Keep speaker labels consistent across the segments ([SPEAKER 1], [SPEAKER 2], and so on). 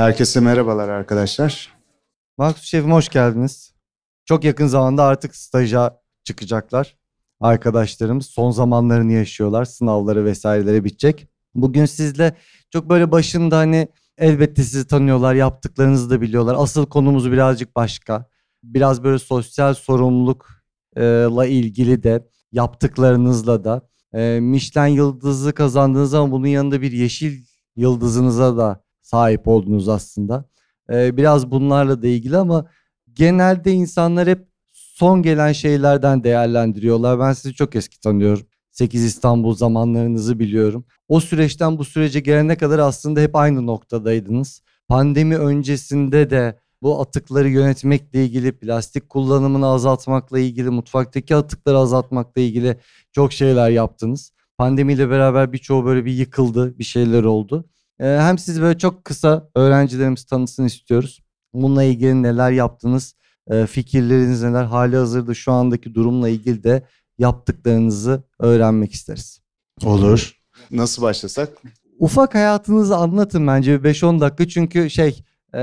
[SPEAKER 1] Herkese merhabalar arkadaşlar.
[SPEAKER 2] Markus Şef'im hoş geldiniz. Çok yakın zamanda artık staja çıkacaklar. Arkadaşlarımız son zamanlarını yaşıyorlar. Sınavları vesaireleri bitecek. Bugün sizle çok böyle başında hani elbette sizi tanıyorlar, yaptıklarınızı da biliyorlar. Asıl konumuz birazcık başka. Biraz böyle sosyal sorumlulukla ilgili de yaptıklarınızla da. E, Michelin yıldızı kazandınız ama bunun yanında bir yeşil yıldızınıza da sahip oldunuz aslında. Ee, biraz bunlarla da ilgili ama genelde insanlar hep son gelen şeylerden değerlendiriyorlar. Ben sizi çok eski tanıyorum. 8 İstanbul zamanlarınızı biliyorum. O süreçten bu sürece gelene kadar aslında hep aynı noktadaydınız. Pandemi öncesinde de bu atıkları yönetmekle ilgili, plastik kullanımını azaltmakla ilgili, mutfaktaki atıkları azaltmakla ilgili çok şeyler yaptınız. Pandemiyle beraber birçoğu böyle bir yıkıldı, bir şeyler oldu. Ee, hem siz böyle çok kısa öğrencilerimiz tanısın istiyoruz. Bununla ilgili neler yaptınız, e, fikirleriniz neler, hali hazırda şu andaki durumla ilgili de yaptıklarınızı öğrenmek isteriz.
[SPEAKER 1] Olur. Nasıl başlasak?
[SPEAKER 2] Ufak hayatınızı anlatın bence 5-10 dakika çünkü şey e,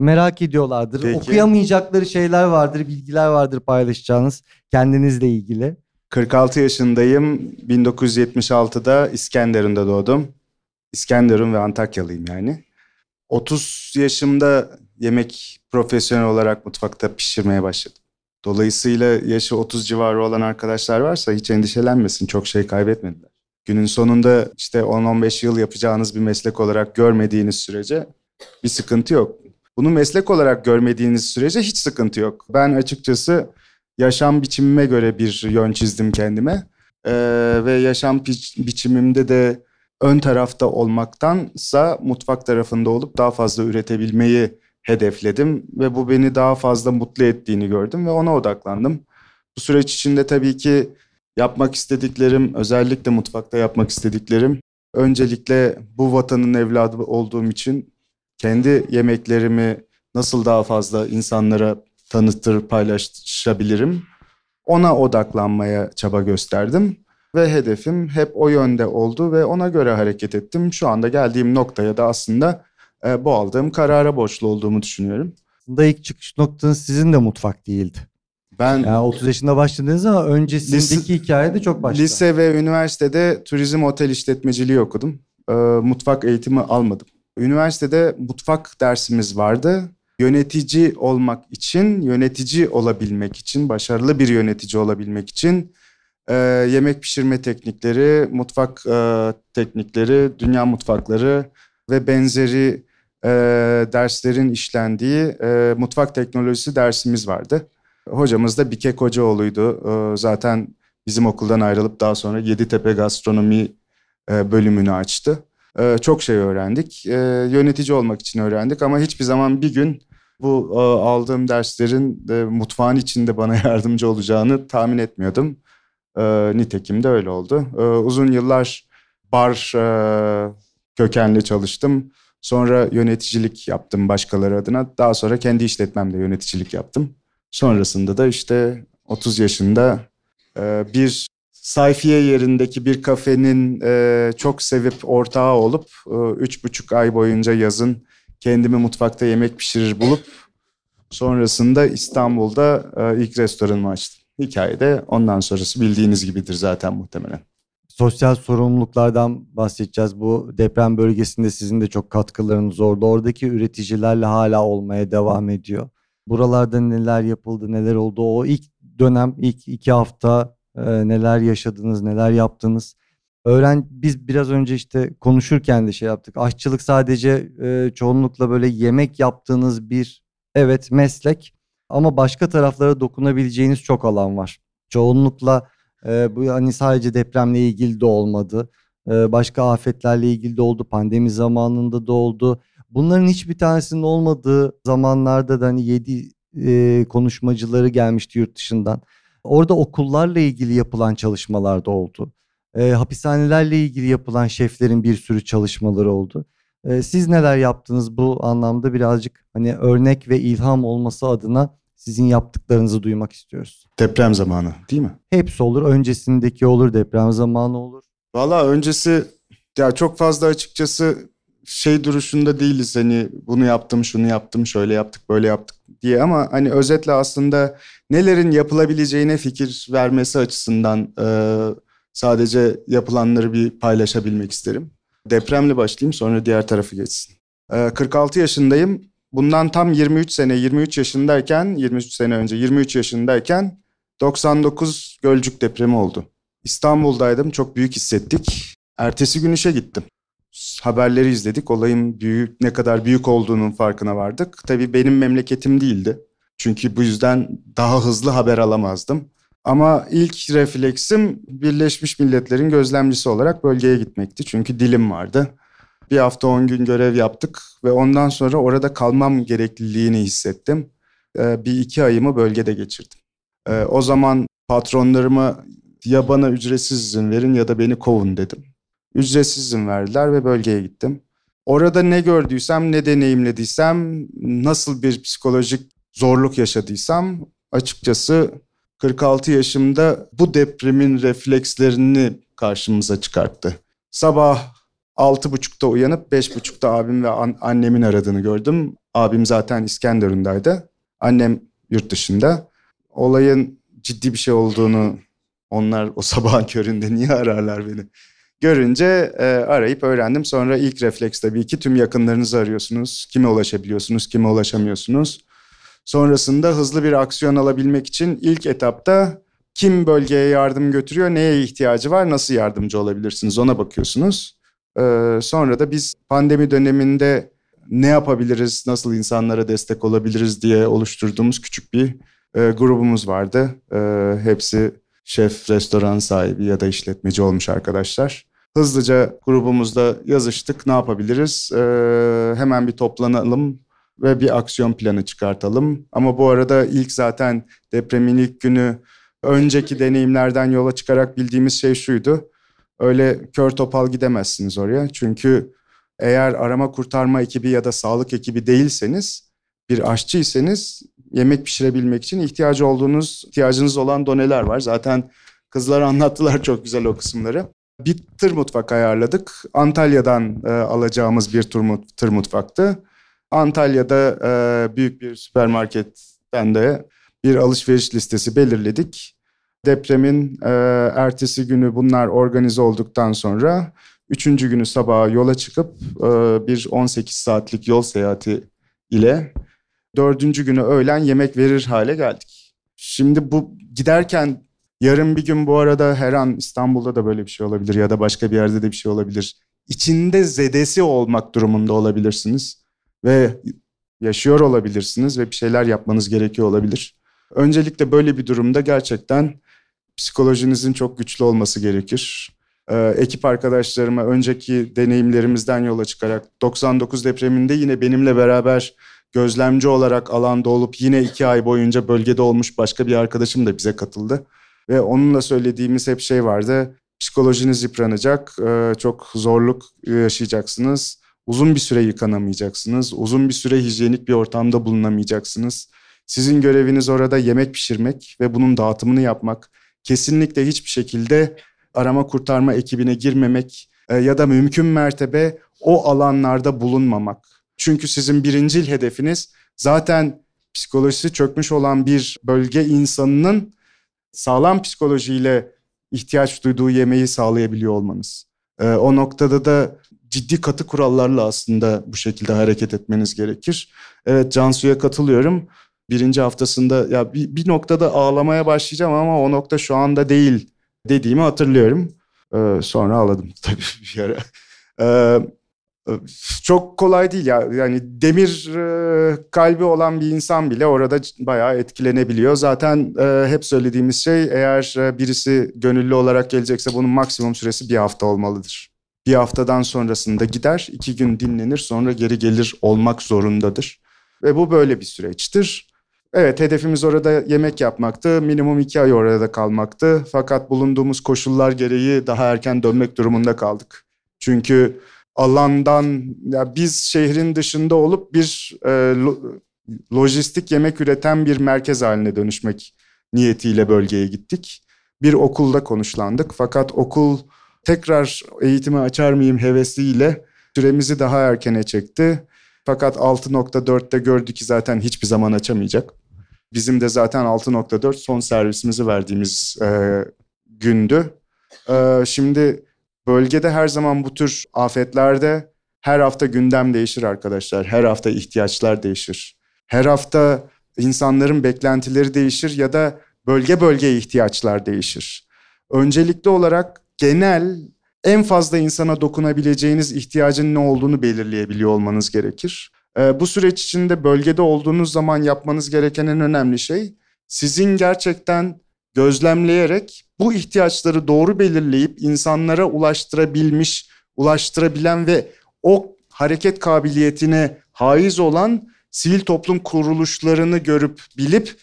[SPEAKER 2] merak ediyorlardır.
[SPEAKER 1] Peki.
[SPEAKER 2] Okuyamayacakları şeyler vardır, bilgiler vardır paylaşacağınız kendinizle ilgili.
[SPEAKER 1] 46 yaşındayım. 1976'da İskenderun'da doğdum. İskenderun ve Antakyalıyım yani. 30 yaşımda yemek profesyonel olarak mutfakta pişirmeye başladım. Dolayısıyla yaşı 30 civarı olan arkadaşlar varsa hiç endişelenmesin. Çok şey kaybetmediler. Günün sonunda işte 10-15 yıl yapacağınız bir meslek olarak görmediğiniz sürece bir sıkıntı yok. Bunu meslek olarak görmediğiniz sürece hiç sıkıntı yok. Ben açıkçası yaşam biçimime göre bir yön çizdim kendime. Ee, ve yaşam bi- biçimimde de ön tarafta olmaktansa mutfak tarafında olup daha fazla üretebilmeyi hedefledim ve bu beni daha fazla mutlu ettiğini gördüm ve ona odaklandım. Bu süreç içinde tabii ki yapmak istediklerim, özellikle mutfakta yapmak istediklerim, öncelikle bu vatanın evladı olduğum için kendi yemeklerimi nasıl daha fazla insanlara tanıtır, paylaşabilirim ona odaklanmaya çaba gösterdim ve hedefim hep o yönde oldu ve ona göre hareket ettim. Şu anda geldiğim noktaya da aslında e, bu aldığım karara borçlu olduğumu düşünüyorum.
[SPEAKER 2] Aslında ilk çıkış noktanız sizin de mutfak değildi.
[SPEAKER 1] Ben
[SPEAKER 2] Yani 30 yaşında başladınız ama öncesindeki
[SPEAKER 1] Lise-
[SPEAKER 2] hikaye de çok başka.
[SPEAKER 1] lise ve üniversitede turizm otel işletmeciliği okudum. E, mutfak eğitimi almadım. Üniversitede mutfak dersimiz vardı. Yönetici olmak için, yönetici olabilmek için, başarılı bir yönetici olabilmek için e, yemek pişirme teknikleri, mutfak e, teknikleri, dünya mutfakları ve benzeri e, derslerin işlendiği e, mutfak teknolojisi dersimiz vardı. Hocamız da Bikek Hocaoğlu'ydu. E, zaten bizim okuldan ayrılıp daha sonra Yeditepe Gastronomi e, bölümünü açtı. E, çok şey öğrendik. E, yönetici olmak için öğrendik ama hiçbir zaman bir gün bu e, aldığım derslerin e, mutfağın içinde bana yardımcı olacağını tahmin etmiyordum. E, nitekim de öyle oldu. E, uzun yıllar bar e, kökenli çalıştım. Sonra yöneticilik yaptım başkaları adına. Daha sonra kendi işletmemde yöneticilik yaptım. Sonrasında da işte 30 yaşında e, bir sayfiye yerindeki bir kafenin e, çok sevip ortağı olup üç buçuk ay boyunca yazın kendimi mutfakta yemek pişirir bulup sonrasında İstanbul'da ilk restoranımı açtım. Hikaye de ondan sonrası bildiğiniz gibidir zaten muhtemelen.
[SPEAKER 2] Sosyal sorumluluklardan bahsedeceğiz. Bu deprem bölgesinde sizin de çok katkılarınız oldu. Oradaki üreticilerle hala olmaya devam ediyor. Buralarda neler yapıldı, neler oldu? O ilk dönem, ilk iki hafta e, neler yaşadınız, neler yaptınız? Öğren biz biraz önce işte konuşurken de şey yaptık. Aşçılık sadece e, çoğunlukla böyle yemek yaptığınız bir evet meslek ama başka taraflara dokunabileceğiniz çok alan var. Çoğunlukla e, bu hani sadece depremle ilgili de olmadı. E, başka afetlerle ilgili de oldu. Pandemi zamanında da oldu. Bunların hiçbir tanesinin olmadığı zamanlarda da hani yedi e, konuşmacıları gelmişti yurt dışından. Orada okullarla ilgili yapılan çalışmalar da oldu. E, hapishanelerle ilgili yapılan şeflerin bir sürü çalışmaları oldu. E, siz neler yaptınız bu anlamda birazcık hani örnek ve ilham olması adına sizin yaptıklarınızı duymak istiyoruz.
[SPEAKER 1] Deprem zamanı değil mi?
[SPEAKER 2] Hepsi olur. Öncesindeki olur, deprem zamanı olur.
[SPEAKER 1] Valla öncesi ya çok fazla açıkçası şey duruşunda değiliz hani bunu yaptım, şunu yaptım, şöyle yaptık, böyle yaptık diye ama hani özetle aslında nelerin yapılabileceğine fikir vermesi açısından e, sadece yapılanları bir paylaşabilmek isterim. Depremle başlayayım sonra diğer tarafı geçsin. E, 46 yaşındayım. Bundan tam 23 sene, 23 yaşındayken, 23 sene önce 23 yaşındayken 99 Gölcük depremi oldu. İstanbul'daydım, çok büyük hissettik. Ertesi gün işe gittim. Haberleri izledik, olayın büyük ne kadar büyük olduğunun farkına vardık. Tabii benim memleketim değildi. Çünkü bu yüzden daha hızlı haber alamazdım. Ama ilk refleksim Birleşmiş Milletler'in gözlemcisi olarak bölgeye gitmekti. Çünkü dilim vardı. Bir hafta on gün görev yaptık ve ondan sonra orada kalmam gerekliliğini hissettim. Ee, bir iki ayımı bölgede geçirdim. Ee, o zaman patronlarıma ya bana ücretsiz izin verin ya da beni kovun dedim. Ücretsiz izin verdiler ve bölgeye gittim. Orada ne gördüysem, ne deneyimlediysem, nasıl bir psikolojik zorluk yaşadıysam açıkçası 46 yaşımda bu depremin reflekslerini karşımıza çıkarttı. Sabah altı buçukta uyanıp beş buçukta abim ve an- annemin aradığını gördüm. Abim zaten İskenderun'daydı. Annem yurt dışında. Olayın ciddi bir şey olduğunu onlar o sabahın köründe niye ararlar beni? Görünce e, arayıp öğrendim. Sonra ilk refleks tabii ki tüm yakınlarınızı arıyorsunuz. Kime ulaşabiliyorsunuz, kime ulaşamıyorsunuz. Sonrasında hızlı bir aksiyon alabilmek için ilk etapta kim bölgeye yardım götürüyor, neye ihtiyacı var, nasıl yardımcı olabilirsiniz ona bakıyorsunuz. Ee, sonra da biz pandemi döneminde ne yapabiliriz, nasıl insanlara destek olabiliriz diye oluşturduğumuz küçük bir e, grubumuz vardı. E, hepsi şef, restoran sahibi ya da işletmeci olmuş arkadaşlar. Hızlıca grubumuzda yazıştık, ne yapabiliriz? E, hemen bir toplanalım ve bir aksiyon planı çıkartalım. Ama bu arada ilk zaten depremin ilk günü önceki deneyimlerden yola çıkarak bildiğimiz şey şuydu. Öyle kör topal gidemezsiniz oraya. Çünkü eğer arama kurtarma ekibi ya da sağlık ekibi değilseniz, bir aşçıysanız yemek pişirebilmek için ihtiyacı olduğunuz, ihtiyacınız olan doneler var. Zaten kızlar anlattılar çok güzel o kısımları. Bir tır mutfak ayarladık. Antalya'dan e, alacağımız bir tır, mutfaktı. Antalya'da e, büyük bir süpermarketten de bir alışveriş listesi belirledik. Depremin e, ertesi günü bunlar organize olduktan sonra üçüncü günü sabaha yola çıkıp e, bir 18 saatlik yol seyahati ile dördüncü günü öğlen yemek verir hale geldik. Şimdi bu giderken yarın bir gün bu arada her an İstanbul'da da böyle bir şey olabilir ya da başka bir yerde de bir şey olabilir. İçinde zedesi olmak durumunda olabilirsiniz ve yaşıyor olabilirsiniz ve bir şeyler yapmanız gerekiyor olabilir. Öncelikle böyle bir durumda gerçekten psikolojinizin çok güçlü olması gerekir. Ee, ekip arkadaşlarıma önceki deneyimlerimizden yola çıkarak 99 depreminde yine benimle beraber gözlemci olarak alanda olup yine iki ay boyunca bölgede olmuş başka bir arkadaşım da bize katıldı. Ve onunla söylediğimiz hep şey vardı. Psikolojiniz yıpranacak, e, çok zorluk yaşayacaksınız. Uzun bir süre yıkanamayacaksınız. Uzun bir süre hijyenik bir ortamda bulunamayacaksınız. Sizin göreviniz orada yemek pişirmek ve bunun dağıtımını yapmak. Kesinlikle hiçbir şekilde arama kurtarma ekibine girmemek e, ya da mümkün mertebe o alanlarda bulunmamak. Çünkü sizin birincil hedefiniz zaten psikolojisi çökmüş olan bir bölge insanının sağlam psikolojiyle ihtiyaç duyduğu yemeği sağlayabiliyor olmanız. E, o noktada da ciddi katı kurallarla aslında bu şekilde hareket etmeniz gerekir. Evet Cansu'ya katılıyorum. Birinci haftasında ya bir, bir noktada ağlamaya başlayacağım ama o nokta şu anda değil dediğimi hatırlıyorum. Ee, sonra ağladım tabii bir ara. Ee, çok kolay değil ya. Yani demir e, kalbi olan bir insan bile orada bayağı etkilenebiliyor. Zaten e, hep söylediğimiz şey eğer e, birisi gönüllü olarak gelecekse bunun maksimum süresi bir hafta olmalıdır bir haftadan sonrasında gider, iki gün dinlenir, sonra geri gelir olmak zorundadır. Ve bu böyle bir süreçtir. Evet hedefimiz orada yemek yapmaktı. Minimum iki ay orada kalmaktı. Fakat bulunduğumuz koşullar gereği daha erken dönmek durumunda kaldık. Çünkü alandan ya biz şehrin dışında olup bir e, lo, lojistik yemek üreten bir merkez haline dönüşmek niyetiyle bölgeye gittik. Bir okulda konuşlandık fakat okul tekrar eğitimi açar mıyım hevesiyle süremizi daha erkene çekti. Fakat 6.4'te gördü ki zaten hiçbir zaman açamayacak. Bizim de zaten 6.4 son servisimizi verdiğimiz e, gündü. E, şimdi bölgede her zaman bu tür afetlerde her hafta gündem değişir arkadaşlar. Her hafta ihtiyaçlar değişir. Her hafta insanların beklentileri değişir ya da bölge bölge ihtiyaçlar değişir. Öncelikli olarak genel en fazla insana dokunabileceğiniz ihtiyacın ne olduğunu belirleyebiliyor olmanız gerekir. Ee, bu süreç içinde bölgede olduğunuz zaman yapmanız gereken en önemli şey sizin gerçekten gözlemleyerek bu ihtiyaçları doğru belirleyip insanlara ulaştırabilmiş, ulaştırabilen ve o hareket kabiliyetine haiz olan sivil toplum kuruluşlarını görüp bilip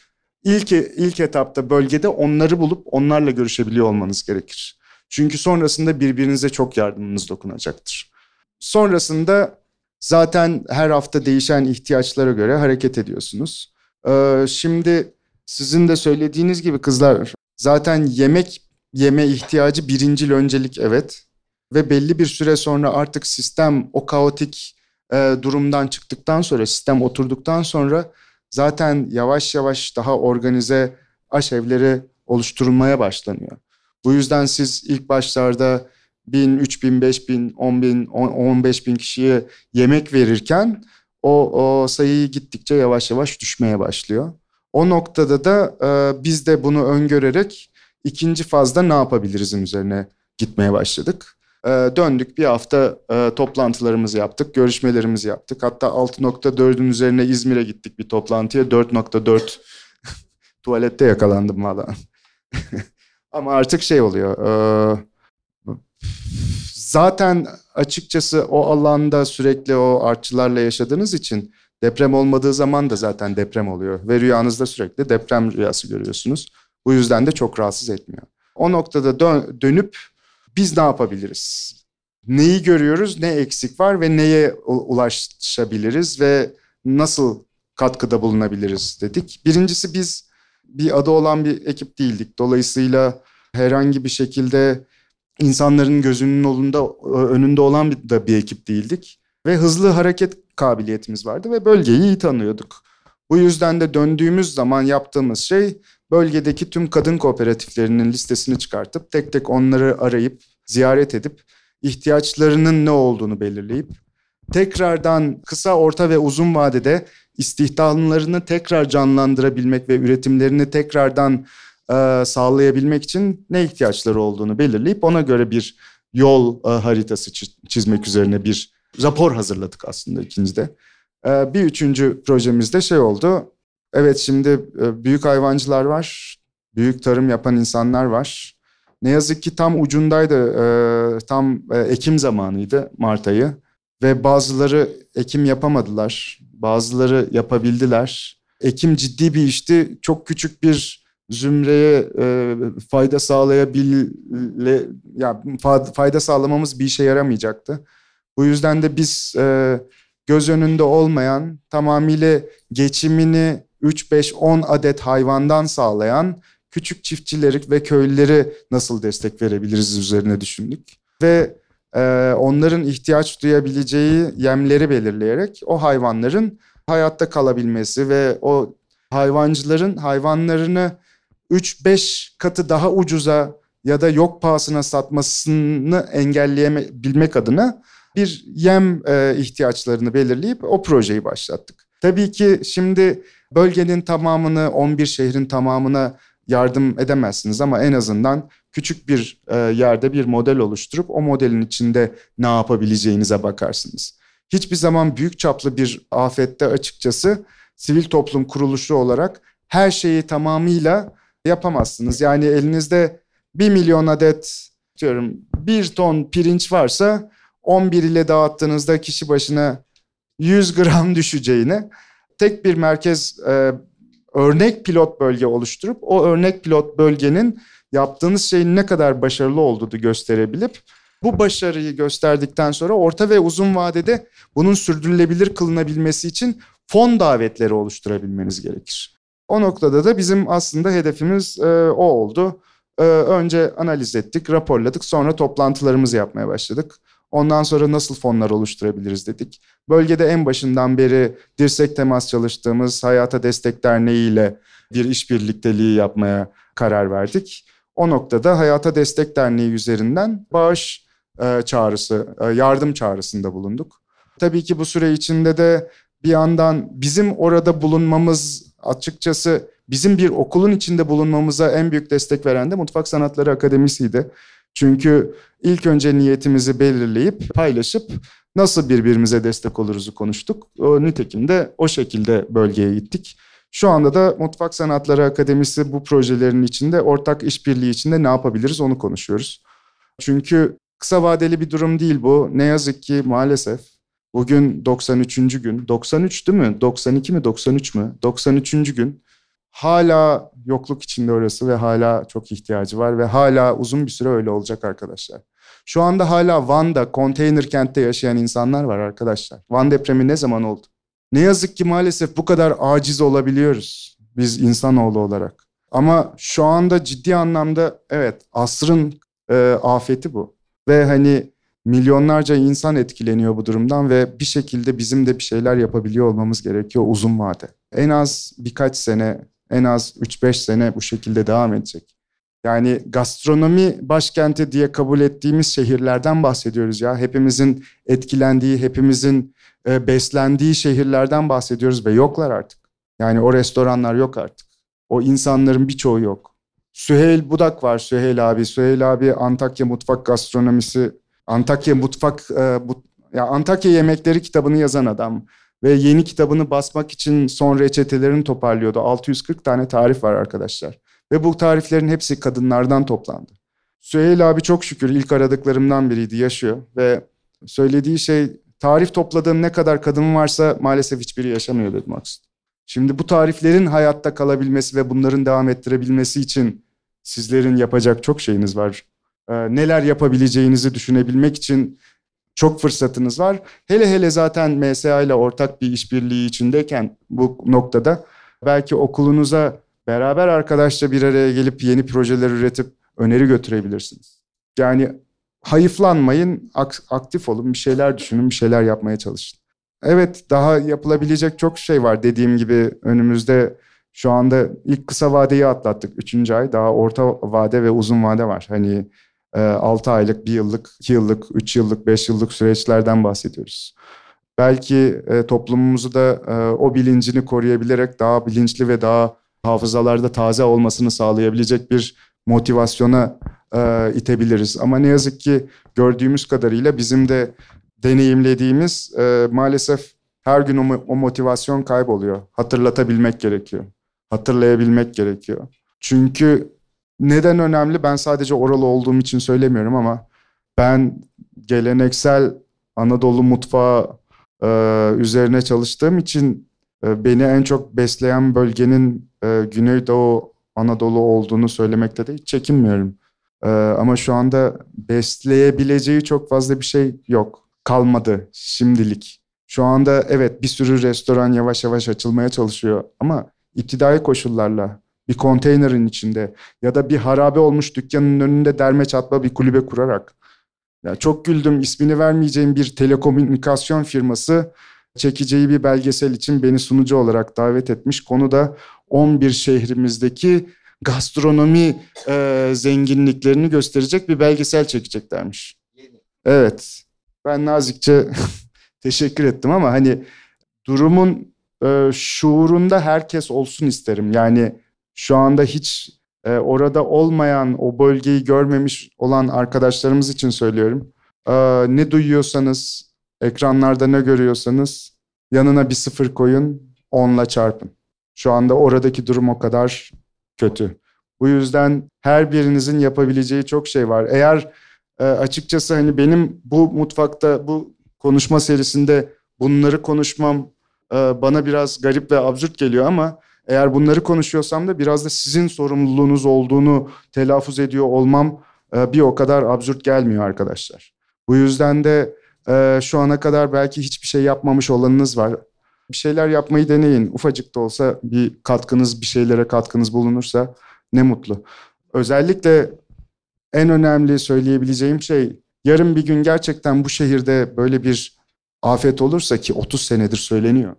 [SPEAKER 1] ilk ilk etapta bölgede onları bulup onlarla görüşebiliyor olmanız gerekir. Çünkü sonrasında birbirinize çok yardımınız dokunacaktır. Sonrasında zaten her hafta değişen ihtiyaçlara göre hareket ediyorsunuz. Ee, şimdi sizin de söylediğiniz gibi kızlar zaten yemek yeme ihtiyacı birincil öncelik evet. Ve belli bir süre sonra artık sistem o kaotik e, durumdan çıktıktan sonra sistem oturduktan sonra zaten yavaş yavaş daha organize aşevleri oluşturulmaya başlanıyor. Bu yüzden siz ilk başlarda bin, üç bin, beş bin, on bin, on beş bin kişiye yemek verirken o, o sayıyı gittikçe yavaş yavaş düşmeye başlıyor. O noktada da e, biz de bunu öngörerek ikinci fazda ne yapabilirizin üzerine gitmeye başladık. E, döndük bir hafta e, toplantılarımızı yaptık, görüşmelerimizi yaptık. Hatta 6.4'ün üzerine İzmir'e gittik bir toplantıya. 4.4 tuvalette yakalandım valla. Ama artık şey oluyor. E, zaten açıkçası o alanda sürekli o artçılarla yaşadığınız için deprem olmadığı zaman da zaten deprem oluyor. Ve rüyanızda sürekli deprem rüyası görüyorsunuz. Bu yüzden de çok rahatsız etmiyor. O noktada dön, dönüp biz ne yapabiliriz? Neyi görüyoruz, ne eksik var ve neye ulaşabiliriz ve nasıl katkıda bulunabiliriz dedik. Birincisi biz bir adı olan bir ekip değildik. Dolayısıyla herhangi bir şekilde insanların gözünün olunda, önünde olan da bir ekip değildik. Ve hızlı hareket kabiliyetimiz vardı ve bölgeyi iyi tanıyorduk. Bu yüzden de döndüğümüz zaman yaptığımız şey bölgedeki tüm kadın kooperatiflerinin listesini çıkartıp tek tek onları arayıp ziyaret edip ihtiyaçlarının ne olduğunu belirleyip tekrardan kısa, orta ve uzun vadede istihdamlarını tekrar canlandırabilmek ve üretimlerini tekrardan e, sağlayabilmek için ne ihtiyaçları olduğunu belirleyip ona göre bir yol e, haritası çizmek üzerine bir rapor hazırladık aslında ikincide. E, bir üçüncü projemizde şey oldu. Evet şimdi e, büyük hayvancılar var, büyük tarım yapan insanlar var. Ne yazık ki tam ucundaydı, e, tam e, Ekim zamanıydı Mart ayı. Ve bazıları Ekim yapamadılar, bazıları yapabildiler. Ekim ciddi bir işti, çok küçük bir zümreye e, fayda sağlayabile ya fayda sağlamamız bir işe yaramayacaktı. Bu yüzden de biz e, göz önünde olmayan tamamıyla geçimini 3 5 10 adet hayvandan sağlayan küçük çiftçileri ve köylüleri nasıl destek verebiliriz üzerine düşündük ve e, onların ihtiyaç duyabileceği yemleri belirleyerek o hayvanların hayatta kalabilmesi ve o hayvancıların hayvanlarını 3-5 katı daha ucuza ya da yok pahasına satmasını engelleyebilmek adına bir yem e, ihtiyaçlarını belirleyip o projeyi başlattık. Tabii ki şimdi bölgenin tamamını 11 şehrin tamamına yardım edemezsiniz ama en azından küçük bir e, yerde bir model oluşturup o modelin içinde ne yapabileceğinize bakarsınız. Hiçbir zaman büyük çaplı bir afette açıkçası sivil toplum kuruluşu olarak her şeyi tamamıyla yapamazsınız. Yani elinizde bir milyon adet diyorum bir ton pirinç varsa 11 ile dağıttığınızda kişi başına 100 gram düşeceğini tek bir merkez e, örnek pilot bölge oluşturup o örnek pilot bölgenin yaptığınız şeyin ne kadar başarılı olduğunu gösterebilip bu başarıyı gösterdikten sonra orta ve uzun vadede bunun sürdürülebilir kılınabilmesi için fon davetleri oluşturabilmeniz gerekir. O noktada da bizim aslında hedefimiz e, o oldu. E, önce analiz ettik, raporladık, sonra toplantılarımızı yapmaya başladık. Ondan sonra nasıl fonlar oluşturabiliriz dedik. Bölgede en başından beri dirsek temas çalıştığımız Hayata Destek Derneği ile bir işbirlikteliği yapmaya karar verdik. O noktada Hayata Destek Derneği üzerinden bağış e, çağrısı, e, yardım çağrısında bulunduk. Tabii ki bu süre içinde de bir yandan bizim orada bulunmamız açıkçası bizim bir okulun içinde bulunmamıza en büyük destek veren de Mutfak Sanatları Akademisi'ydi. Çünkü ilk önce niyetimizi belirleyip paylaşıp nasıl birbirimize destek oluruz'u konuştuk. O nitekim de o şekilde bölgeye gittik. Şu anda da Mutfak Sanatları Akademisi bu projelerin içinde ortak işbirliği içinde ne yapabiliriz onu konuşuyoruz. Çünkü kısa vadeli bir durum değil bu. Ne yazık ki maalesef bugün 93. gün. 93 değil mi? 92 mi 93 mü? 93. gün. Hala yokluk içinde orası ve hala çok ihtiyacı var ve hala uzun bir süre öyle olacak arkadaşlar. Şu anda hala Van'da, konteyner kentte yaşayan insanlar var arkadaşlar. Van depremi ne zaman oldu? Ne yazık ki maalesef bu kadar aciz olabiliyoruz biz insanoğlu olarak. Ama şu anda ciddi anlamda evet asrın e, afeti bu. Ve hani milyonlarca insan etkileniyor bu durumdan ve bir şekilde bizim de bir şeyler yapabiliyor olmamız gerekiyor uzun vade. En az birkaç sene, en az 3-5 sene bu şekilde devam edecek. Yani gastronomi başkenti diye kabul ettiğimiz şehirlerden bahsediyoruz ya. Hepimizin etkilendiği, hepimizin e, beslendiği şehirlerden bahsediyoruz ve yoklar artık. Yani o restoranlar yok artık. O insanların birçoğu yok. Süheyl Budak var Süheyl abi. Süheyl abi Antakya Mutfak Gastronomisi, Antakya Mutfak, e, bu, ya Antakya Yemekleri kitabını yazan adam. Ve yeni kitabını basmak için son reçetelerini toparlıyordu. 640 tane tarif var arkadaşlar. Ve bu tariflerin hepsi kadınlardan toplandı. Süheyl abi çok şükür ilk aradıklarımdan biriydi, yaşıyor. Ve söylediği şey tarif topladığım ne kadar kadın varsa maalesef hiçbiri yaşamıyor dedi Maksut. Şimdi bu tariflerin hayatta kalabilmesi ve bunların devam ettirebilmesi için sizlerin yapacak çok şeyiniz var. Ee, neler yapabileceğinizi düşünebilmek için çok fırsatınız var. Hele hele zaten MSA ile ortak bir işbirliği içindeyken bu noktada belki okulunuza beraber arkadaşça bir araya gelip yeni projeler üretip öneri götürebilirsiniz. Yani hayıflanmayın, aktif olun, bir şeyler düşünün, bir şeyler yapmaya çalışın. Evet, daha yapılabilecek çok şey var. Dediğim gibi önümüzde şu anda ilk kısa vadeyi atlattık. Üçüncü ay daha orta vade ve uzun vade var. Hani 6 e, aylık, 1 yıllık, 2 yıllık, 3 yıllık, 5 yıllık süreçlerden bahsediyoruz. Belki e, toplumumuzu da e, o bilincini koruyabilerek daha bilinçli ve daha hafızalarda taze olmasını sağlayabilecek bir motivasyona e, itebiliriz. Ama ne yazık ki gördüğümüz kadarıyla bizim de deneyimlediğimiz maalesef her gün o, o motivasyon kayboluyor. Hatırlatabilmek gerekiyor. Hatırlayabilmek gerekiyor. Çünkü neden önemli? Ben sadece oralı olduğum için söylemiyorum ama ben geleneksel Anadolu mutfağı e, üzerine çalıştığım için e, beni en çok besleyen bölgenin e, Güneydoğu Anadolu olduğunu söylemekte de hiç çekinmiyorum. Ee, ama şu anda besleyebileceği çok fazla bir şey yok. Kalmadı şimdilik. Şu anda evet bir sürü restoran yavaş yavaş açılmaya çalışıyor ama iptidai koşullarla bir konteynerin içinde ya da bir harabe olmuş dükkanın önünde derme çatma bir kulübe kurarak. Ya çok güldüm ismini vermeyeceğim bir telekomünikasyon firması çekeceği bir belgesel için beni sunucu olarak davet etmiş. Konu da 11 şehrimizdeki gastronomi e, zenginliklerini gösterecek bir belgesel çekeceklermiş. Evet. Ben nazikçe teşekkür ettim ama hani durumun e, şuurunda herkes olsun isterim. Yani şu anda hiç e, orada olmayan, o bölgeyi görmemiş olan arkadaşlarımız için söylüyorum. E, ne duyuyorsanız, ekranlarda ne görüyorsanız yanına bir sıfır koyun, onla çarpın. Şu anda oradaki durum o kadar kötü. Bu yüzden her birinizin yapabileceği çok şey var. Eğer e, açıkçası hani benim bu mutfakta bu konuşma serisinde bunları konuşmam e, bana biraz garip ve absürt geliyor ama eğer bunları konuşuyorsam da biraz da sizin sorumluluğunuz olduğunu telaffuz ediyor olmam e, bir o kadar absürt gelmiyor arkadaşlar. Bu yüzden de e, şu ana kadar belki hiçbir şey yapmamış olanınız var. Bir şeyler yapmayı deneyin. Ufacık da olsa bir katkınız, bir şeylere katkınız bulunursa ne mutlu. Özellikle en önemli söyleyebileceğim şey Yarın bir gün gerçekten bu şehirde böyle bir afet olursa ki 30 senedir söyleniyor.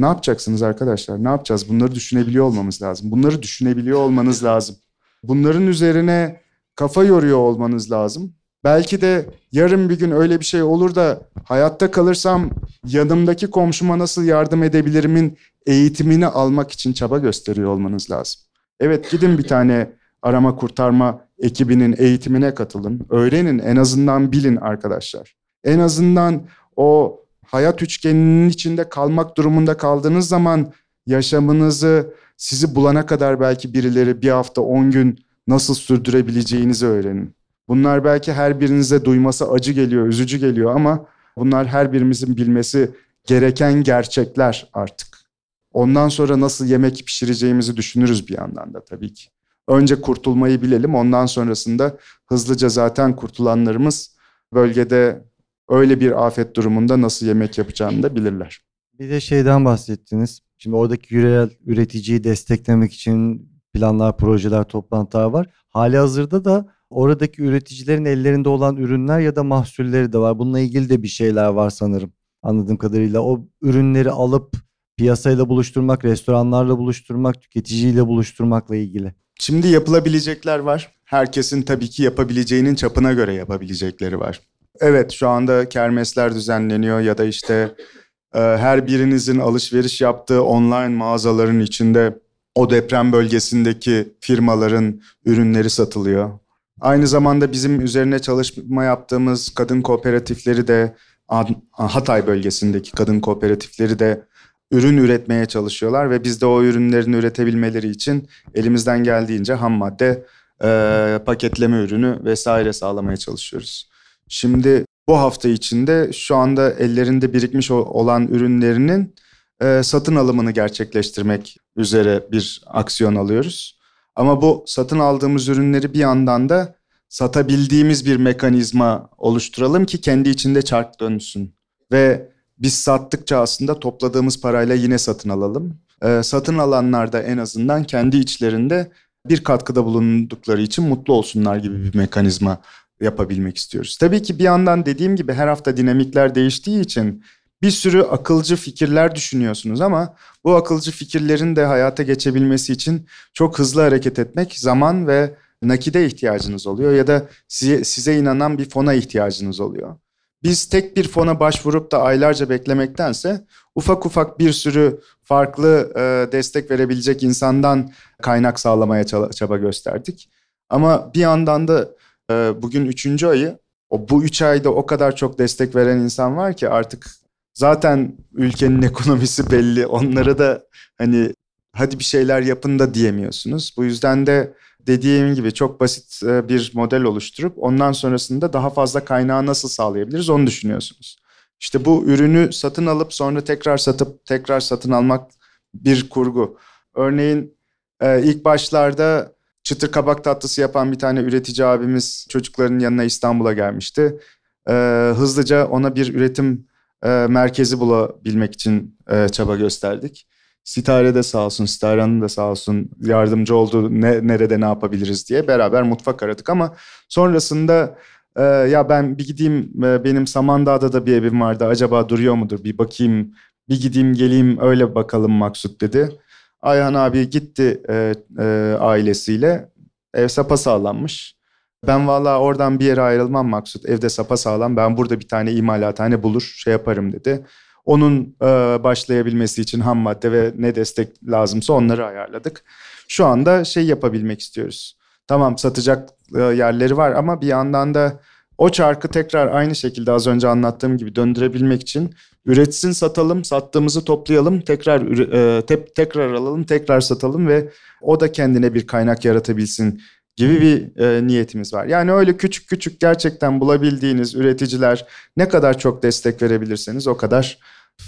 [SPEAKER 1] Ne yapacaksınız arkadaşlar? Ne yapacağız? Bunları düşünebiliyor olmamız lazım. Bunları düşünebiliyor olmanız lazım. Bunların üzerine kafa yoruyor olmanız lazım. Belki de yarın bir gün öyle bir şey olur da hayatta kalırsam yanımdaki komşuma nasıl yardım edebilirimin eğitimini almak için çaba gösteriyor olmanız lazım. Evet gidin bir tane arama kurtarma ekibinin eğitimine katılın. Öğrenin en azından bilin arkadaşlar. En azından o hayat üçgeninin içinde kalmak durumunda kaldığınız zaman yaşamınızı sizi bulana kadar belki birileri bir hafta on gün nasıl sürdürebileceğinizi öğrenin. Bunlar belki her birinize duyması acı geliyor, üzücü geliyor ama bunlar her birimizin bilmesi gereken gerçekler artık. Ondan sonra nasıl yemek pişireceğimizi düşünürüz bir yandan da tabii ki. Önce kurtulmayı bilelim ondan sonrasında hızlıca zaten kurtulanlarımız bölgede öyle bir afet durumunda nasıl yemek yapacağını da bilirler.
[SPEAKER 2] Bir de şeyden bahsettiniz. Şimdi oradaki yerel üreticiyi desteklemek için planlar, projeler, toplantılar var. Hali hazırda da oradaki üreticilerin ellerinde olan ürünler ya da mahsulleri de var. Bununla ilgili de bir şeyler var sanırım. Anladığım kadarıyla o ürünleri alıp piyasayla buluşturmak, restoranlarla buluşturmak, tüketiciyle buluşturmakla ilgili.
[SPEAKER 1] Şimdi yapılabilecekler var. Herkesin tabii ki yapabileceğinin çapına göre yapabilecekleri var. Evet şu anda kermesler düzenleniyor ya da işte e, her birinizin alışveriş yaptığı online mağazaların içinde o deprem bölgesindeki firmaların ürünleri satılıyor. Aynı zamanda bizim üzerine çalışma yaptığımız kadın kooperatifleri de Hatay bölgesindeki kadın kooperatifleri de ürün üretmeye çalışıyorlar ve biz de o ürünlerin üretebilmeleri için elimizden geldiğince ham madde, e, paketleme ürünü vesaire sağlamaya çalışıyoruz. Şimdi bu hafta içinde şu anda ellerinde birikmiş olan ürünlerinin e, satın alımını gerçekleştirmek üzere bir aksiyon alıyoruz. Ama bu satın aldığımız ürünleri bir yandan da satabildiğimiz bir mekanizma oluşturalım ki kendi içinde çark dönsün. Ve biz sattıkça aslında topladığımız parayla yine satın alalım. Ee, satın alanlar da en azından kendi içlerinde bir katkıda bulundukları için mutlu olsunlar gibi bir mekanizma yapabilmek istiyoruz. Tabii ki bir yandan dediğim gibi her hafta dinamikler değiştiği için bir sürü akılcı fikirler düşünüyorsunuz ama bu akılcı fikirlerin de hayata geçebilmesi için çok hızlı hareket etmek zaman ve nakide ihtiyacınız oluyor ya da size, size inanan bir fona ihtiyacınız oluyor. Biz tek bir fona başvurup da aylarca beklemektense ufak ufak bir sürü farklı e, destek verebilecek insandan kaynak sağlamaya çaba gösterdik. Ama bir yandan da bugün üçüncü ayı o bu üç ayda o kadar çok destek veren insan var ki artık zaten ülkenin ekonomisi belli. Onlara da hani hadi bir şeyler yapın da diyemiyorsunuz. Bu yüzden de dediğim gibi çok basit e, bir model oluşturup ondan sonrasında daha fazla kaynağı nasıl sağlayabiliriz onu düşünüyorsunuz. İşte bu ürünü satın alıp sonra tekrar satıp tekrar satın almak bir kurgu. Örneğin e, ilk başlarda çıtır kabak tatlısı yapan bir tane üretici abimiz çocukların yanına İstanbul'a gelmişti. E, hızlıca ona bir üretim merkezi bulabilmek için çaba gösterdik. Sitare de sağ olsun, Sitare Hanım da sağ olsun yardımcı oldu ne, nerede ne yapabiliriz diye beraber mutfak aradık ama sonrasında e, ya ben bir gideyim e, benim Samandağ'da da bir evim vardı acaba duruyor mudur bir bakayım bir gideyim geleyim öyle bakalım Maksut dedi. Ayhan abi gitti e, e, ailesiyle ev sapa sağlanmış. Ben valla oradan bir yere ayrılmam Maksut evde sapa sağlam ben burada bir tane imalathane bulur şey yaparım dedi. Onun e, başlayabilmesi için ham madde ve ne destek lazımsa onları ayarladık. Şu anda şey yapabilmek istiyoruz. Tamam satacak e, yerleri var ama bir yandan da o çarkı tekrar aynı şekilde az önce anlattığım gibi döndürebilmek için üretsin satalım, sattığımızı toplayalım, tekrar e, te, tekrar alalım, tekrar satalım ve o da kendine bir kaynak yaratabilsin gibi bir e, niyetimiz var. Yani öyle küçük küçük gerçekten bulabildiğiniz üreticiler ne kadar çok destek verebilirseniz o kadar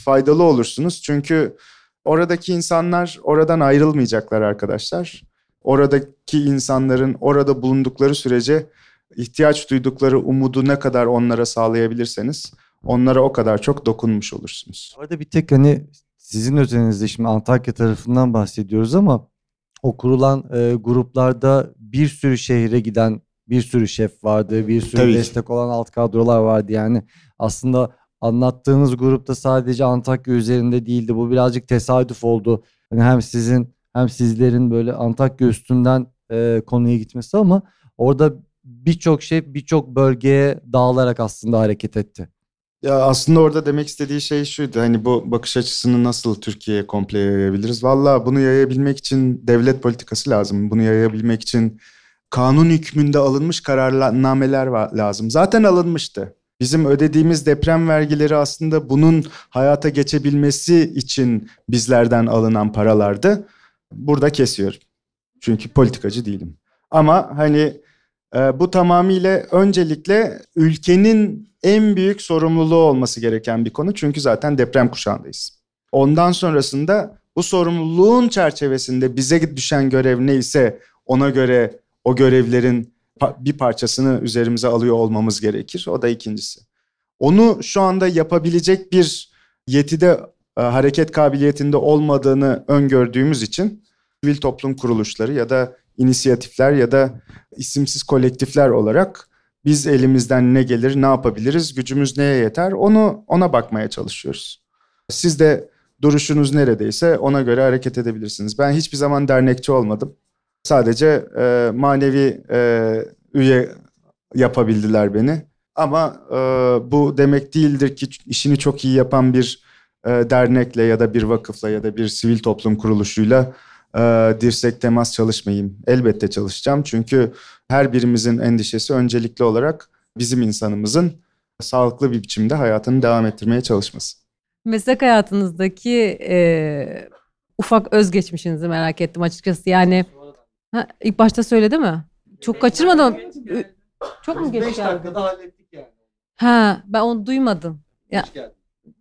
[SPEAKER 1] faydalı olursunuz. Çünkü oradaki insanlar oradan ayrılmayacaklar arkadaşlar. Oradaki insanların orada bulundukları sürece ihtiyaç duydukları umudu ne kadar onlara sağlayabilirseniz onlara o kadar çok dokunmuş olursunuz.
[SPEAKER 2] Orada bir tek hani sizin özelinizde şimdi Antakya tarafından bahsediyoruz ama o kurulan e, gruplarda bir sürü şehre giden bir sürü şef vardı, bir sürü
[SPEAKER 1] Tabii ki.
[SPEAKER 2] destek olan alt kadrolar vardı. Yani aslında anlattığınız grupta sadece Antakya üzerinde değildi. Bu birazcık tesadüf oldu. Hani hem sizin hem sizlerin böyle Antakya üstünden e, konuya gitmesi ama orada birçok şey birçok bölgeye dağılarak aslında hareket etti.
[SPEAKER 1] Ya aslında orada demek istediği şey şuydu. Hani bu bakış açısını nasıl Türkiye'ye komple yayabiliriz? Valla bunu yayabilmek için devlet politikası lazım. Bunu yayabilmek için kanun hükmünde alınmış kararnameler var, lazım. Zaten alınmıştı. Bizim ödediğimiz deprem vergileri aslında bunun hayata geçebilmesi için bizlerden alınan paralardı. Burada kesiyorum. Çünkü politikacı değilim. Ama hani bu tamamıyla öncelikle ülkenin en büyük sorumluluğu olması gereken bir konu. Çünkü zaten deprem kuşağındayız. Ondan sonrasında bu sorumluluğun çerçevesinde bize düşen görev neyse ona göre o görevlerin bir parçasını üzerimize alıyor olmamız gerekir. O da ikincisi. Onu şu anda yapabilecek bir yetide e, hareket kabiliyetinde olmadığını öngördüğümüz için sivil toplum kuruluşları ya da inisiyatifler ya da isimsiz kolektifler olarak biz elimizden ne gelir, ne yapabiliriz, gücümüz neye yeter onu ona bakmaya çalışıyoruz. Siz de duruşunuz neredeyse ona göre hareket edebilirsiniz. Ben hiçbir zaman dernekçi olmadım. Sadece e, manevi e, üye yapabildiler beni. Ama e, bu demek değildir ki işini çok iyi yapan bir e, dernekle ya da bir vakıfla ya da bir sivil toplum kuruluşuyla e, dirsek temas çalışmayayım. Elbette çalışacağım çünkü her birimizin endişesi öncelikli olarak bizim insanımızın sağlıklı bir biçimde hayatını devam ettirmeye çalışması.
[SPEAKER 3] Meslek hayatınızdaki e, ufak özgeçmişinizi merak ettim açıkçası. Yani ha, ilk başta söyledi mi? Çok kaçırmadım. Çok mu geç geldi?
[SPEAKER 2] hallettik yani.
[SPEAKER 3] Ha, ben onu duymadım. Ya.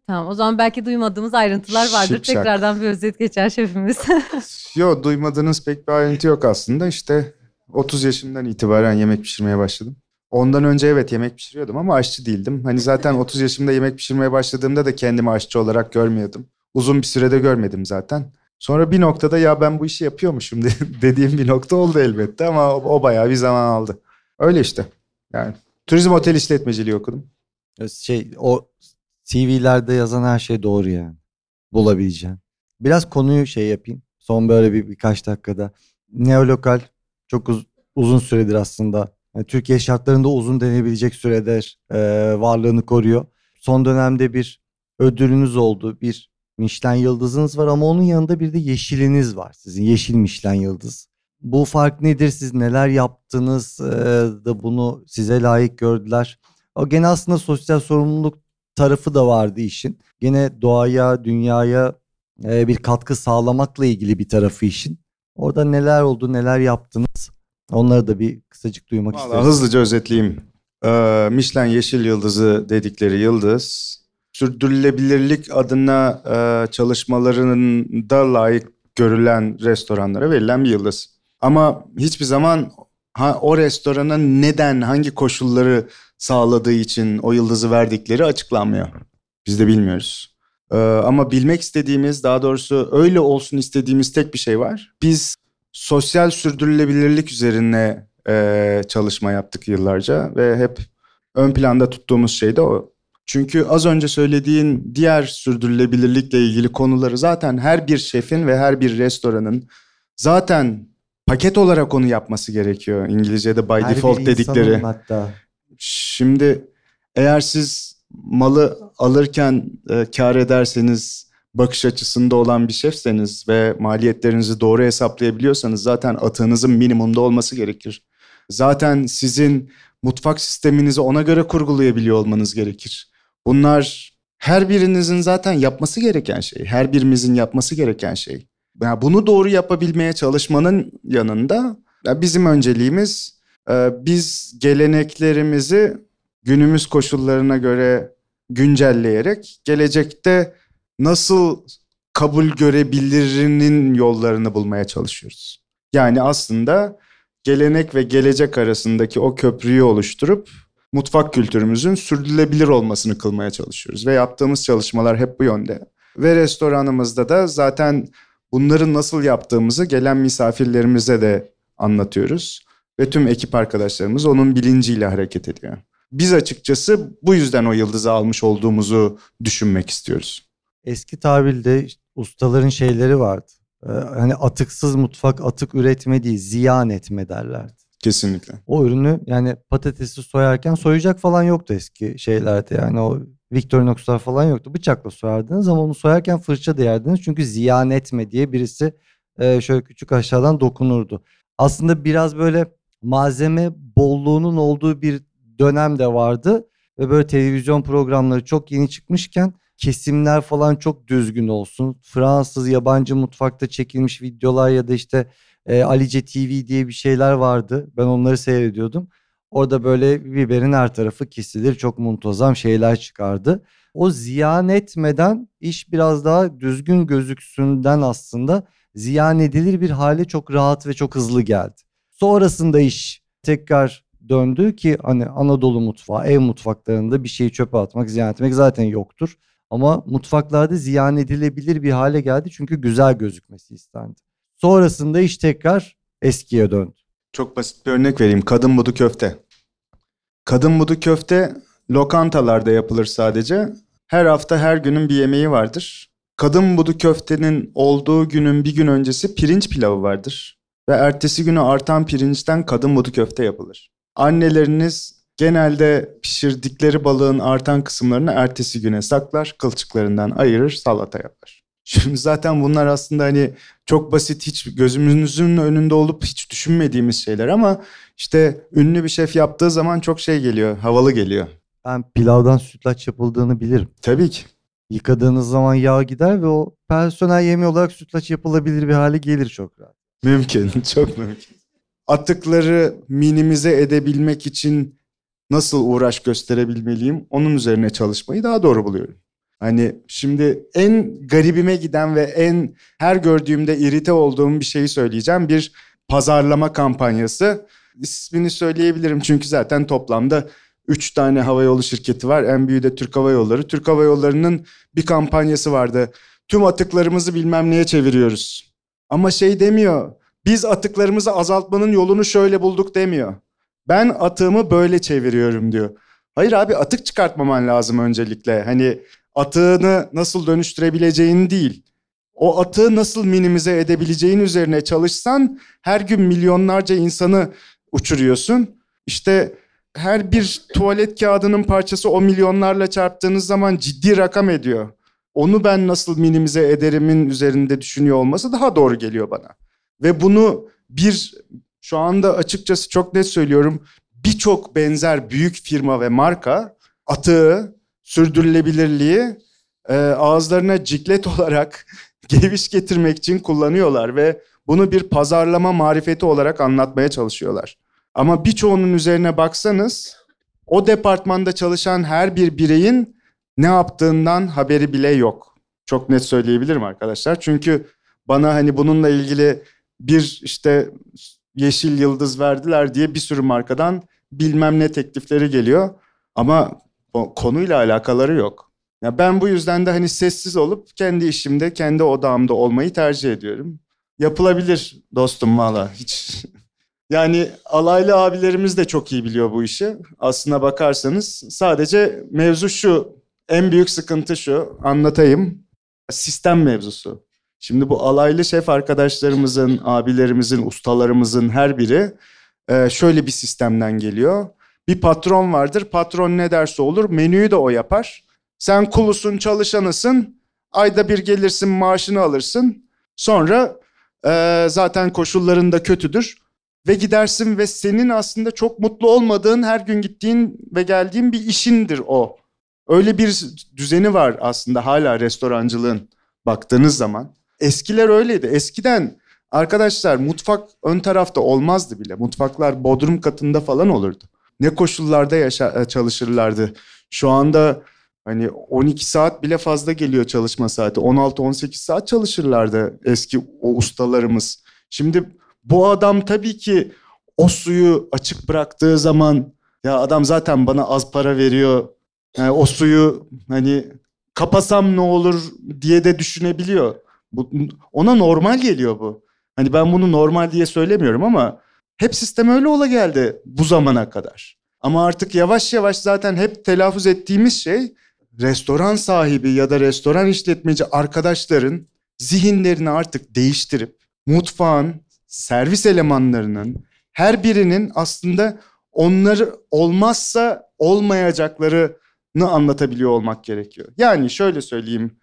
[SPEAKER 3] Tamam o zaman belki duymadığımız ayrıntılar vardır.
[SPEAKER 1] Şipşak.
[SPEAKER 3] Tekrardan bir özet geçer şefimiz.
[SPEAKER 1] Yo duymadığınız pek bir ayrıntı yok aslında. İşte 30 yaşımdan itibaren yemek pişirmeye başladım. Ondan önce evet yemek pişiriyordum ama aşçı değildim. Hani zaten 30 yaşımda yemek pişirmeye başladığımda da kendimi aşçı olarak görmüyordum. Uzun bir sürede görmedim zaten. Sonra bir noktada ya ben bu işi yapıyormuşum de- dediğim bir nokta oldu elbette ama o, o bayağı bir zaman aldı. Öyle işte. Yani turizm otel işletmeciliği okudum.
[SPEAKER 2] Şey o CV'lerde yazan her şey doğru yani. Bulabileceğin. Biraz konuyu şey yapayım. Son böyle bir birkaç dakikada. Neolokal çok uz- uzun süredir aslında. Yani Türkiye şartlarında uzun denebilecek süredir e, varlığını koruyor. Son dönemde bir ödülünüz oldu. Bir Michelin yıldızınız var ama onun yanında bir de yeşiliniz var. Sizin yeşil Michelin yıldız. Bu fark nedir? Siz neler yaptınız e, da bunu size layık gördüler? O gene aslında sosyal sorumluluk tarafı da vardı işin. Gene doğaya, dünyaya e, bir katkı sağlamakla ilgili bir tarafı işin. Orada neler oldu, neler yaptınız? Onları da bir kısacık duymak
[SPEAKER 1] Vallahi
[SPEAKER 2] isteriz.
[SPEAKER 1] hızlıca özetleyeyim. Ee, Michelin Yeşil Yıldızı dedikleri yıldız sürdürülebilirlik adına e, çalışmalarında layık görülen restoranlara verilen bir yıldız. Ama hiçbir zaman ha, o restorana neden, hangi koşulları sağladığı için o yıldızı verdikleri açıklanmıyor. Biz de bilmiyoruz. Ee, ama bilmek istediğimiz, daha doğrusu öyle olsun istediğimiz tek bir şey var. Biz sosyal sürdürülebilirlik üzerine e, çalışma yaptık yıllarca ve hep ön planda tuttuğumuz şey de o. Çünkü az önce söylediğin diğer sürdürülebilirlikle ilgili konuları zaten her bir şefin ve her bir restoranın zaten paket olarak onu yapması gerekiyor. İngilizce'de by
[SPEAKER 2] Her
[SPEAKER 1] default dedikleri.
[SPEAKER 2] Hatta
[SPEAKER 1] Şimdi eğer siz malı alırken e, kar ederseniz bakış açısında olan bir şefseniz ve maliyetlerinizi doğru hesaplayabiliyorsanız zaten atığınızın minimumda olması gerekir. Zaten sizin mutfak sisteminizi ona göre kurgulayabiliyor olmanız gerekir. Bunlar her birinizin zaten yapması gereken şey. Her birimizin yapması gereken şey. Yani bunu doğru yapabilmeye çalışmanın yanında ya bizim önceliğimiz biz geleneklerimizi günümüz koşullarına göre güncelleyerek gelecekte nasıl kabul görebilirinin yollarını bulmaya çalışıyoruz. Yani aslında gelenek ve gelecek arasındaki o köprüyü oluşturup mutfak kültürümüzün sürdürülebilir olmasını kılmaya çalışıyoruz. Ve yaptığımız çalışmalar hep bu yönde. Ve restoranımızda da zaten bunları nasıl yaptığımızı gelen misafirlerimize de anlatıyoruz. Ve tüm ekip arkadaşlarımız onun bilinciyle hareket ediyor. Biz açıkçası bu yüzden o yıldızı almış olduğumuzu düşünmek istiyoruz.
[SPEAKER 2] Eski tabirde ustaların şeyleri vardı. Ee, hani atıksız mutfak atık üretme değil ziyan etme derlerdi.
[SPEAKER 1] Kesinlikle.
[SPEAKER 2] O ürünü yani patatesi soyarken soyacak falan yoktu eski şeylerde yani o Victorinox'lar falan yoktu. Bıçakla soyardınız ama onu soyarken fırça değerdiniz çünkü ziyan etme diye birisi e, şöyle küçük aşağıdan dokunurdu. Aslında biraz böyle malzeme bolluğunun olduğu bir dönem de vardı ve böyle televizyon programları çok yeni çıkmışken kesimler falan çok düzgün olsun. Fransız yabancı mutfakta çekilmiş videolar ya da işte e, Alice TV diye bir şeyler vardı. Ben onları seyrediyordum. Orada böyle biberin her tarafı kesilir çok muntazam şeyler çıkardı. O ziyan etmeden iş biraz daha düzgün gözüksünden aslında ziyan edilir bir hale çok rahat ve çok hızlı geldi. Sonrasında iş tekrar döndü ki hani Anadolu mutfağı, ev mutfaklarında bir şeyi çöpe atmak, ziyan etmek zaten yoktur. Ama mutfaklarda ziyan edilebilir bir hale geldi çünkü güzel gözükmesi istendi. Sonrasında iş tekrar eskiye döndü.
[SPEAKER 1] Çok basit bir örnek vereyim. Kadın budu köfte. Kadın budu köfte lokantalarda yapılır sadece. Her hafta her günün bir yemeği vardır. Kadın budu köftenin olduğu günün bir gün öncesi pirinç pilavı vardır. Ve ertesi günü artan pirinçten kadın budu köfte yapılır. Anneleriniz genelde pişirdikleri balığın artan kısımlarını ertesi güne saklar, kılçıklarından ayırır, salata yapar. Şimdi zaten bunlar aslında hani çok basit hiç gözümüzün önünde olup hiç düşünmediğimiz şeyler ama işte ünlü bir şef yaptığı zaman çok şey geliyor, havalı geliyor.
[SPEAKER 2] Ben pilavdan sütlaç yapıldığını bilirim.
[SPEAKER 1] Tabii ki.
[SPEAKER 2] Yıkadığınız zaman yağ gider ve o personel yemeği olarak sütlaç yapılabilir bir hale gelir çok rahat.
[SPEAKER 1] Mümkün, çok mümkün. Atıkları minimize edebilmek için nasıl uğraş gösterebilmeliyim onun üzerine çalışmayı daha doğru buluyorum. Hani şimdi en garibime giden ve en her gördüğümde irite olduğum bir şeyi söyleyeceğim. Bir pazarlama kampanyası. İsmini söyleyebilirim çünkü zaten toplamda 3 tane havayolu şirketi var. En büyüğü de Türk Hava Yolları. Türk Hava Yolları'nın bir kampanyası vardı. Tüm atıklarımızı bilmem neye çeviriyoruz. Ama şey demiyor. Biz atıklarımızı azaltmanın yolunu şöyle bulduk demiyor. Ben atığımı böyle çeviriyorum diyor. Hayır abi atık çıkartmaman lazım öncelikle. Hani atığını nasıl dönüştürebileceğin değil. O atığı nasıl minimize edebileceğin üzerine çalışsan her gün milyonlarca insanı uçuruyorsun. İşte her bir tuvalet kağıdının parçası o milyonlarla çarptığınız zaman ciddi rakam ediyor. Onu ben nasıl minimize ederimin üzerinde düşünüyor olması daha doğru geliyor bana. Ve bunu bir şu anda açıkçası çok net söylüyorum birçok benzer büyük firma ve marka atığı, sürdürülebilirliği e, ağızlarına ciklet olarak geviş getirmek için kullanıyorlar ve bunu bir pazarlama marifeti olarak anlatmaya çalışıyorlar. Ama birçoğunun üzerine baksanız o departmanda çalışan her bir bireyin ne yaptığından haberi bile yok. Çok net söyleyebilirim arkadaşlar. Çünkü bana hani bununla ilgili bir işte yeşil yıldız verdiler diye bir sürü markadan bilmem ne teklifleri geliyor. Ama konuyla alakaları yok. Ya ben bu yüzden de hani sessiz olup kendi işimde, kendi odağımda olmayı tercih ediyorum. Yapılabilir dostum valla hiç. yani alaylı abilerimiz de çok iyi biliyor bu işi. Aslına bakarsanız sadece mevzu şu. En büyük sıkıntı şu. Anlatayım. Sistem mevzusu. Şimdi bu alaylı şef arkadaşlarımızın, abilerimizin, ustalarımızın her biri e, şöyle bir sistemden geliyor. Bir patron vardır. Patron ne derse olur. Menüyü de o yapar. Sen kulusun, çalışanısın. Ayda bir gelirsin, maaşını alırsın. Sonra e, zaten koşulların da kötüdür. Ve gidersin ve senin aslında çok mutlu olmadığın, her gün gittiğin ve geldiğin bir işindir o. Öyle bir düzeni var aslında hala restorancılığın baktığınız zaman. Eskiler öyleydi. Eskiden arkadaşlar mutfak ön tarafta olmazdı bile. Mutfaklar bodrum katında falan olurdu. Ne koşullarda yaşa e, çalışırlardı. Şu anda hani 12 saat bile fazla geliyor çalışma saati. 16-18 saat çalışırlardı eski o ustalarımız. Şimdi bu adam tabii ki o suyu açık bıraktığı zaman ya adam zaten bana az para veriyor. Yani o suyu hani kapasam ne olur diye de düşünebiliyor. Bu, ona normal geliyor bu. Hani ben bunu normal diye söylemiyorum ama Hep sistem öyle ola geldi bu zamana kadar. Ama artık yavaş yavaş zaten hep telaffuz ettiğimiz şey restoran sahibi ya da restoran işletmeci arkadaşların zihinlerini artık değiştirip mutfağın, servis elemanlarının her birinin aslında onları olmazsa olmayacaklarını anlatabiliyor olmak gerekiyor. Yani şöyle söyleyeyim.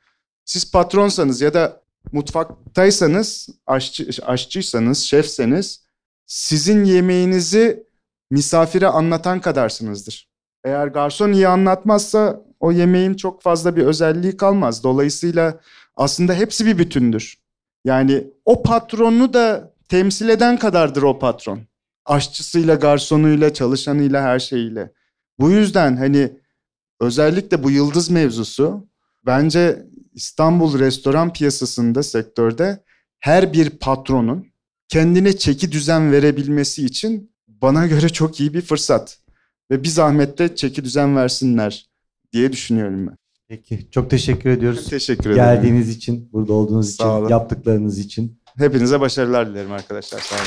[SPEAKER 1] Siz patronsanız ya da mutfaktaysanız, aşçı, aşçıysanız, şefseniz sizin yemeğinizi misafire anlatan kadarsınızdır. Eğer garson iyi anlatmazsa o yemeğin çok fazla bir özelliği kalmaz. Dolayısıyla aslında hepsi bir bütündür. Yani o patronu da temsil eden kadardır o patron. Aşçısıyla, garsonuyla, çalışanıyla, her şeyiyle. Bu yüzden hani özellikle bu yıldız mevzusu bence İstanbul restoran piyasasında, sektörde her bir patronun kendine çeki düzen verebilmesi için bana göre çok iyi bir fırsat. Ve bir zahmette çeki düzen versinler diye düşünüyorum ben.
[SPEAKER 2] Peki çok teşekkür ediyoruz.
[SPEAKER 1] Teşekkür ederim.
[SPEAKER 2] Geldiğiniz için, burada olduğunuz
[SPEAKER 1] Sağ
[SPEAKER 2] için,
[SPEAKER 1] olun.
[SPEAKER 2] yaptıklarınız için.
[SPEAKER 1] Hepinize başarılar dilerim arkadaşlar. Sağ olun.